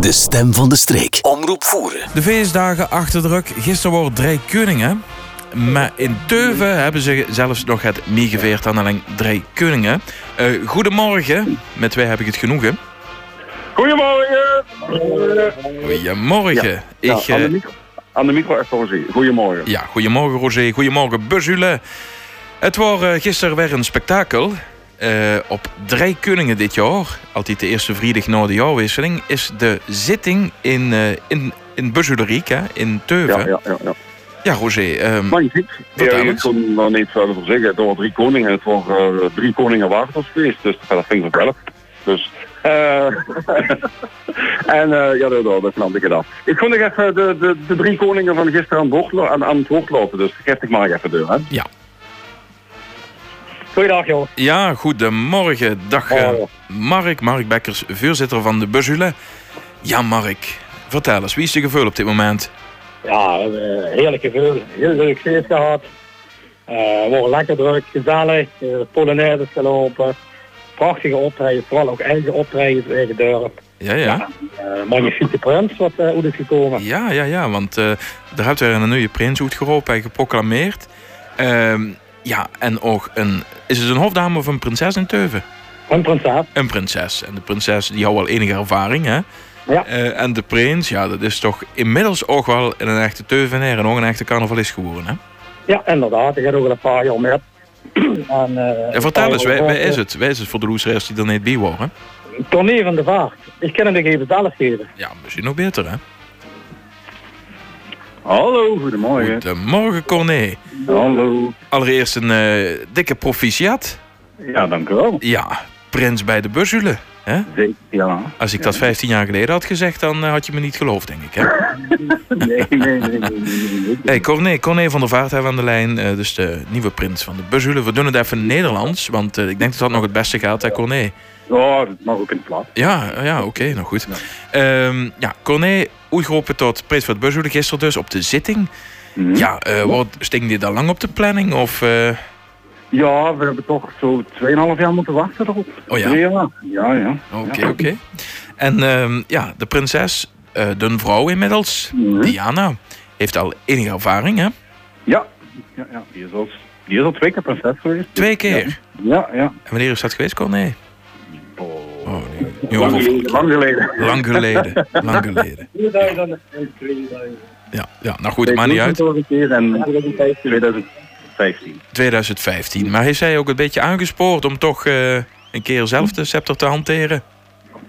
De stem van de streek. Omroep voeren. De feestdagen achter de rug. Gisteren wordt Drie Koningen. Maar in Teuven hebben ze zelfs nog het meegeveerd aan alleen Drie Koningen. Uh, goedemorgen. Met wij heb ik het genoegen. Goedemorgen. Goedemorgen. Ja, ik, ja, aan, de micro, aan de micro Roger. Goedemorgen. Ja, goedemorgen Roger. Goedemorgen Buzule. Het was uh, gisteren weer een spektakel. Uh, op drie koningen dit jaar, altijd de eerste vrijdag na de jaarwisseling, is de zitting in, uh, in, in in Teuven. Ja, ja, ja. ja. ja Roger. Um, Magnifiek. Ja, ik kon nog niet verder voor zeggen. Het waren drie koningen. Het waren uh, drie koningen watersfeest. Dus dat ik wel. Dus. en ja, dat, dat knap ik het af. Ik kon nog even de, de, de drie koningen van gisteren aan, het aan, aan het woord lopen. Dus geef ik maar even deur. Hè? Ja, Goeiedag, joh. Ja, goedemorgen. Dag, uh, Mark. Mark Bekkers, voorzitter van de Buzule. Ja, Mark. Vertel eens, wie is de gevoel op dit moment? Ja, uh, heerlijk gevoel. Heel leuk feest gehad. Uh, we waren lekker druk, gezellig. Uh, Polonaise gelopen. Prachtige optredens, vooral ook eigen optredens, eigen deuren. Ja, ja. ja magnifieke prins wat uh, is gekomen. Ja, ja, ja, want daar hebt er een nieuwe prins uitgeroepen en geproclameerd. Ja, en ook een. Is het een hofdame of een prinses in Teuven? Een prinses. Een prinses. En de prinses die houdt wel enige ervaring, hè? Ja. Uh, en de prins, ja, dat is toch inmiddels ook wel een echte Teuvenaar en ook een echte carnavalist geworden, hè? Ja, inderdaad. Ik heb ook al een paar jaar met. en, uh, en vertel eens, wij, is het? Wij is het voor de loesers die er niet bij waren? Tournee van de Vaart. Ik kan het even zelf geven. Ja, misschien nog beter, hè? Hallo, goedemorgen. Goedemorgen, Corné. Hallo. Allereerst een uh, dikke proficiat. Ja, dank u wel. Ja, prins bij de Buzule. Hè? Ja. Als ik dat 15 jaar geleden had gezegd, dan uh, had je me niet geloofd, denk ik. Hè? nee, nee, nee. nee, nee. Hey, Corné, Corné van der Vaart hebben aan de lijn. Uh, dus de nieuwe prins van de Buzule. We doen het even Nederlands, want ik denk dat dat nog het beste gaat, hè, Corné? Ja, dat mag ook in het plat. Ja, ja oké, okay, nou goed. Ja, um, ja Corné, uitgeroepen tot prins van Buzule gisteren dus op de zitting. Mhm. Mm. Ja, uh, wat sting dit al lang op de planning? Of, uh... Ja, we hebben toch zo 2,5 jaar moeten wachten erop. Oh ja? Ja, ja. ja. Oké, okay, oké. Okay. En um, ja, de prinses, uh, de vrouw inmiddels, Mhm. mm. Diana, heeft al enige ervaring, hè? Ja, ja, ja. Die, is al, die is al twee keer prinses geweest. Twee keer? Ja, ja. En wanneer is dat geweest, Corné? Lang, geleden, lang geleden. Lang geleden, lang geleden. Ja, ja nou goed, maakt niet uit. Een keer en 2015. 2015. Maar heeft zij ook een beetje aangespoord om toch uh, een keer zelf de scepter te hanteren?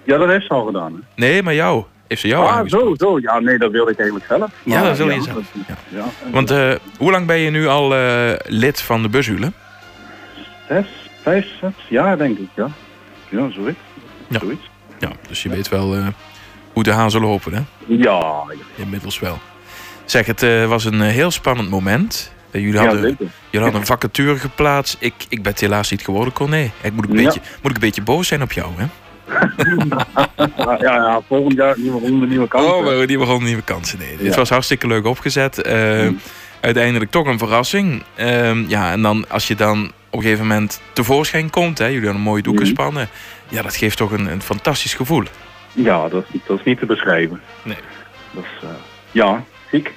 Ja, dat heeft ze al gedaan. Hè? Nee, maar jou. Heeft ze jou ah, aangespoord? zo, zo. Ja, nee, dat wilde ik eigenlijk zelf. Maar, ja, dat wil je ja, zelf. Ja. Ja. Want uh, hoe lang ben je nu al uh, lid van de Buzule? Zes, vijf, zes jaar denk ik, ja. Ja, zoiets. Ja. zoiets. Ja, dus je weet wel uh, hoe de hazen lopen, hè? Ja. Inmiddels wel. Zeg, het uh, was een heel spannend moment. Jullie hadden, ja, jullie hadden een vacature geplaatst. Ik, ik ben het helaas niet geworden, Corné. Ik moet, een ja. beetje, moet ik een beetje boos zijn op jou, hè? ja, ja, volgend jaar nieuwe ronde, nieuwe kansen. Oh, we nieuwe ronde, nieuwe kansen. Nee, ja. dit was hartstikke leuk opgezet. Mm. Uiteindelijk toch een verrassing. ja, en dan als je dan op een gegeven moment tevoorschijn komt, hè, jullie hadden een mooie doeken Mm. Ja, dat geeft toch een, een fantastisch gevoel. Ja, dat, dat is niet te beschrijven. Nee. Dat is, uh, ja, ziek.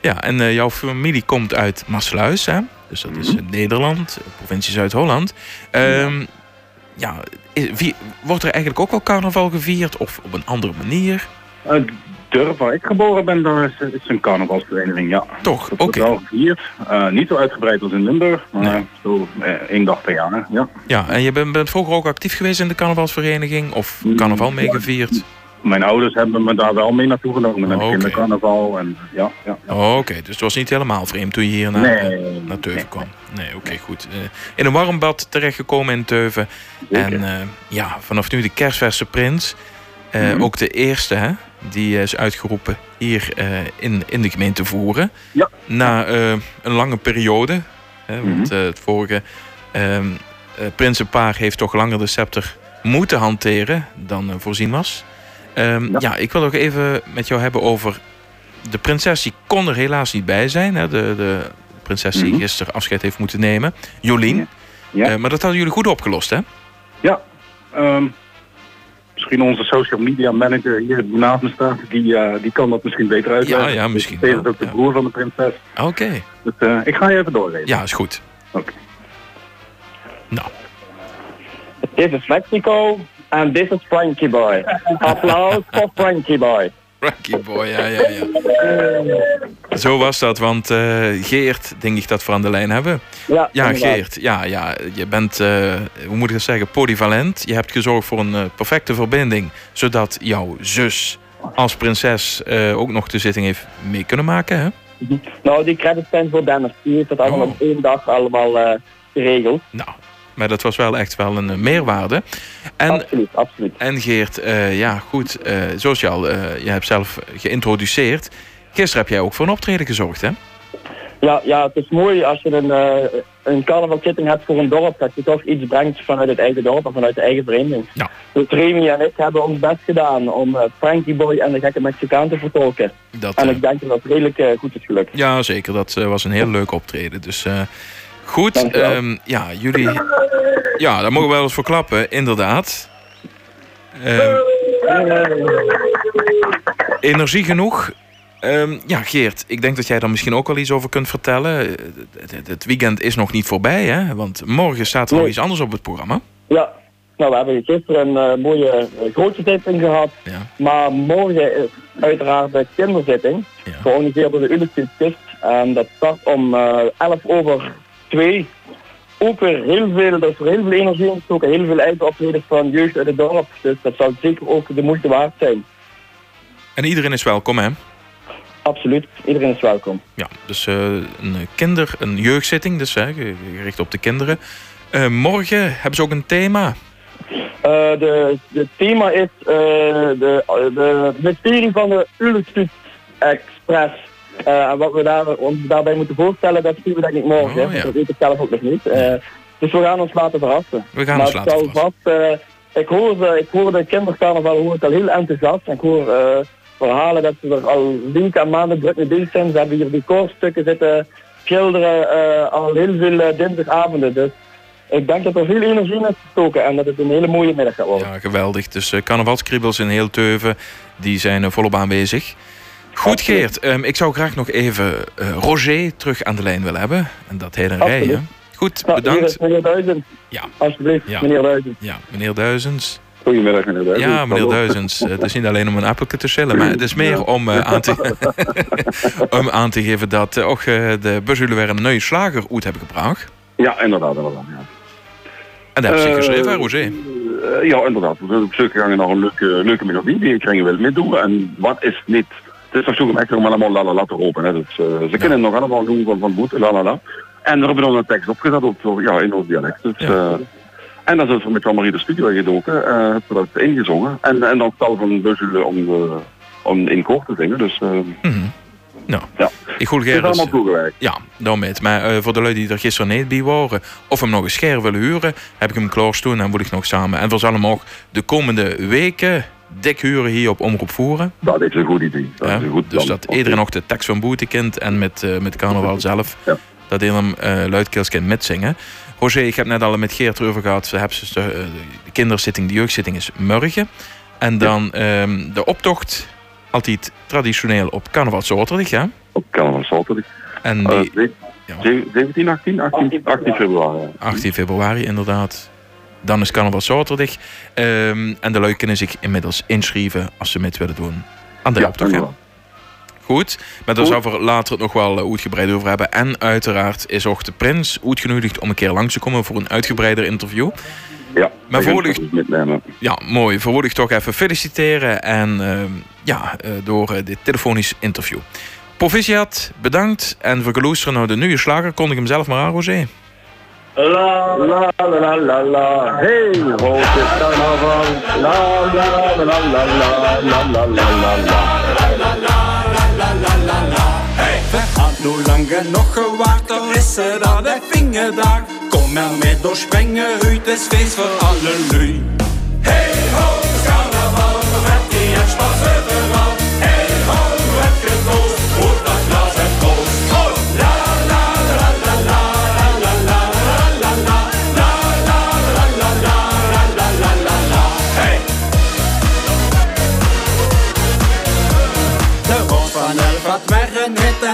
Ja, en uh, jouw familie komt uit Maasluis, hè? Dus dat is Mhm. in Nederland, provincie Zuid-Holland. Um, ja, is, wie, wordt er eigenlijk ook wel carnaval gevierd of op een andere manier? Durf, waar ik geboren ben, daar is, is een carnavalsvereniging, ja. Toch, oké. wel gevierd. Uh, niet zo uitgebreid als in Limburg, maar Nee. zo uh, één dag per jaar, ja. Ja, en je bent, bent vroeger ook actief geweest in de carnavalsvereniging of Mm, carnaval ja. meegevierd? Mijn ouders hebben me daar wel mee naartoe genomen, Oh, het oké. kindercarnaval en ja, ja. ja. Oh, oké, dus het was niet helemaal vreemd toen je hier naar, Nee, eh, naar Teuven nee. kwam. Nee, oké, goed. Eh, in een warm bad terechtgekomen in Teuven. Zeker. En eh, ja, vanaf nu de kerstverse prins. Eh, Mhm. Ook de eerste, hè? Die is uitgeroepen hier eh, in, in de gemeente Voeren. Ja. Na eh, een lange periode. Hè, want Mhm. eh, het vorige ehm eh, prinsenpaar heeft toch langer de scepter moeten hanteren dan eh, voorzien was. Ehm, ja. Ja. ik wil nog even met jou hebben over de prinses. Die kon er helaas niet bij zijn. Hè? De, de prinses die Mhm. gisteren afscheid heeft moeten nemen. Jolien. Ja. Eh, maar dat hadden jullie goed opgelost, hè? Ja, ehm, misschien onze social media manager hier naast me staat, die, eh, die kan dat misschien beter uitleggen. Ja, ja, misschien is ook de ja. broer van de prinses. Oké. Dus eh, ik ga je even doorgeven. Ja, is goed. Oké. Nou, Dit is Mexico en dit is Frankie Boy. Applaus voor Frankie Boy. Frankie boy, ja, ja, ja. Zo was dat, want eh, Geert, denk ik dat we aan de lijn hebben. Ja, Ja, inderdaad. Geert, ja, ja, je bent, eh, hoe moet ik dat zeggen, polyvalent. Je hebt gezorgd voor een eh, perfecte verbinding, zodat jouw zus als prinses ook nog de zitting heeft mee kunnen maken, hè? Nou, die credits zijn voor Dennis. Die heeft het allemaal Oh. op één dag allemaal geregeld. Nou, maar dat was wel echt wel een eh, meerwaarde. En absoluut, absoluut. En Geert, eh, ja goed, eh, zoals je al, je hebt zelf geïntroduceerd. Gisteren heb jij ook voor een optreden gezorgd, hè? Ja, ja, het is mooi als je een, een carnavalzitting hebt voor een dorp, dat je toch iets brengt vanuit het eigen dorp en vanuit de eigen vereniging. Ja. Dus Remy en ik hebben ons best gedaan om Frankie Boy en de gekke Mexicaan te vertolken. Dat, En ik denk dat dat redelijk goed is gelukt. ja, zeker. Dat was een heel leuk optreden. Dus goed, ehm, ja, jullie... Ja, daar mogen we wel eens voor klappen, inderdaad. Ehm, energie genoeg. Ehm, ja, Geert, ik denk dat jij daar misschien ook wel iets over kunt vertellen. Het, weekend is nog niet voorbij, hè? Want morgen staat er nog iets anders op het programma. Ja, nou we hebben gisteren een eh, mooie eh, grote zitting gehad. Ja. Maar morgen is uiteraard de kinderzitting. Ja. Georganiseerd door de Universiteit. En dat start om eh 11 over 2. Ook weer heel veel, er is heel veel energie ingestoken. Heel veel eigen optredens van jeugd uit het dorp. Dus dat zal zeker ook de moeite waard zijn. En iedereen is welkom, hè? Absoluut, iedereen is welkom. Ja, dus eh, een kinder, een jeugdzitting, dus hè, gericht op de kinderen. Eh, morgen hebben ze ook een thema. Eh, de, de thema is de, de het mysterie van de Ulustut Express. Eh, en wat we daar, ons daarbij moeten voorstellen, dat zien we denk ik morgen. Oh, ja. Dat weet ik zelf ook nog niet. Eh, dus we gaan ons laten verrassen. We gaan maar ons laten verrassen. vast, eh, ik, hoor ze, ik hoor de kindercarnaval hoor ik al heel enthousiast. En ik hoor verhalen dat ze er al weken en maanden druk mee bezig zijn. Ze hebben hier decorstukken zitten schilderen al heel veel dinsdagavonden. Dus ik denk dat er veel energie in is gestoken en dat het een hele mooie middag gaat worden. Ja, geweldig. Dus carnavalskriebels in heel Teuven, die zijn volop aanwezig. Goed Absoluut. Geert, ehm, ik zou graag nog even eh, Roger terug aan de lijn willen hebben. En dat een rij? Goed, Nou, bedankt. meneer Duizend. Ja. Alsjeblieft, Ja. meneer Duizend. Ja, meneer Duizends. Goedemiddag meneer Duizend. Ja, meneer Hallo. Duizends. Eh, Het is niet alleen om een appeltje te schillen, maar het is meer om, eh, aan, te, om aan te geven dat ook eh, de busjullie weer een nieuwe slager uit hebben gebracht. Ja, inderdaad. inderdaad ja. En daar ze Eh, geschreven, hè, Roger? Ja, inderdaad. We zijn op zoek gegaan naar een leuke, leuke melodie die ik ging wil meedoen. En wat is niet... Het is toch zoeken echt om allemaal la la la te roepen. Hè. Dus, eh, ze kunnen nog allemaal doen van, van boete, la la la. En we hebben dan een tekst opgezet op, ja, in ons dialect. Dus, Ja. eh, en dan zijn we met Jean-Marie de studio gedoken. hebben we dat ingezongen. En, en dan stel van Buzzelen om, om in koor te zingen. Dus eh Mhm. Nou, ja, ik is Gerrit. allemaal toegewerkt. Ja, daarmee. Maar eh, voor de lui die er gisteren niet bij waren, of hem nog een scher willen huren, heb ik hem klaarstoen en wil ik nog samen. En we zullen hem ook de komende weken dik huren hier op Omroep Voeren. Dat is een goed idee. Dat Ja, is een goed dus dat iedereen nog de tekst van Boete kent en met, eh met carnaval zelf, Ja. dat iedereen hem uh, luidkeels kent metzingen. Roger, ik heb net al met Geert erover gehad, dus de, eh, de kinderzitting, de jeugdzitting is morgen. En dan ehm, de optocht, altijd traditioneel op carnaval zaterdag, ja. Op Carnaval Zaterdag. En die, ze- ja. ze- 17, 18, 18, 18 februari. ja. 18 februari inderdaad. Dan is carnaval zaterdag. Ehm, en de lui kunnen zich inmiddels inschrijven als ze mee willen doen aan de Ja, optocht. Goed, maar daar Goed. zou we later het nog wel eh, uitgebreid over hebben. En uiteraard is ook de prins uitgenodigd om een keer langs te komen voor een uitgebreider interview. Ja, Maar metnemen. Ja, mooi. Voor ik toch even feliciteren en ehm, ja, eh, door eh, dit telefonisch interview. Proficiat, bedankt. En voor geloesteren naar de nieuwe slager kon ik hem zelf maar aan, Roger. La la la la la la, hey, roze carnaval. La la la la la la, la la la la la. We gaan nu lang genoeg gewacht, al is er al de vingerdag. Kom maar met doorspringen, uit is feest voor alle lui.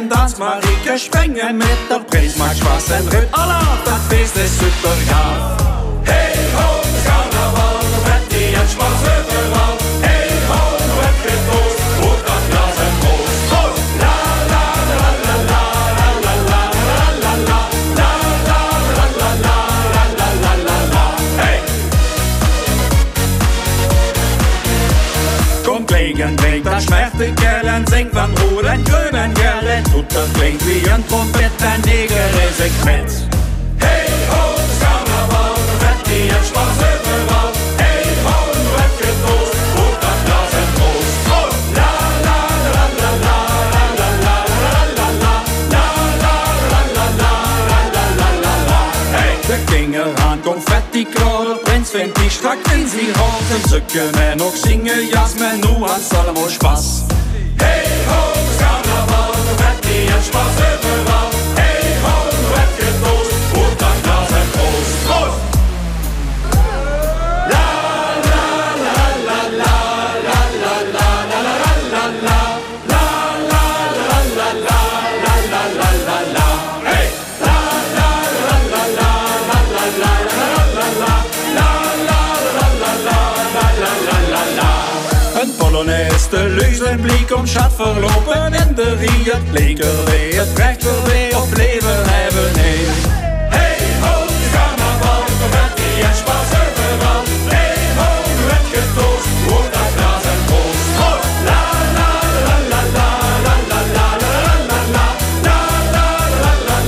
springen, dans Marieke springen mit der Prins, macht Spaß, ein Ritt, Allah, das Fest ist super, ja. Hey ho, das Karneval, wenn die ein Spaß überall, hey ho, du und legen Weg. Dann schmeißt die Kerlen, singt man Ruhlen, grünen Kerlen. Tut das klingt wie ein Trompetternägel, ist Sequenz. Hey ho, das Karneval, wird die jetzt Spaß überall. Hey ho, wird getrost, und dann blasen Prost. Oh, la la la la la. Der Gängerhahn, Konfetti, vind die Stadt in zijn hand. Zukken en ook zingen, jas, men nu had allemaal Spaß. Hey ho, het carnaval, met die an Spaß overal. En om schat verlopen in de rie. Het leker weer, het rechter weer op leven hebben, nee. Hey ho, carnaval, confetti en Spaas overal. Hey ho, het getoost, hoort dat glas en. Proost! La la la la la la la la la la la la la la la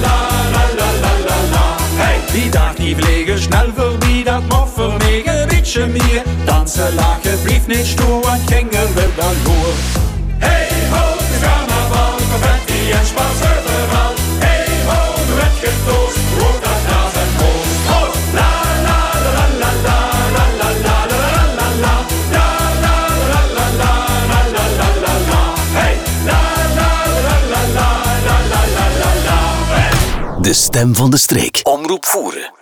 la la la la la Hey! Die dag die vliegen snel voorbij, dat beetje meer. Dansen, lachen, blief niet stoer, want gingen we dan door. Stem van de streek. Omroep voeren.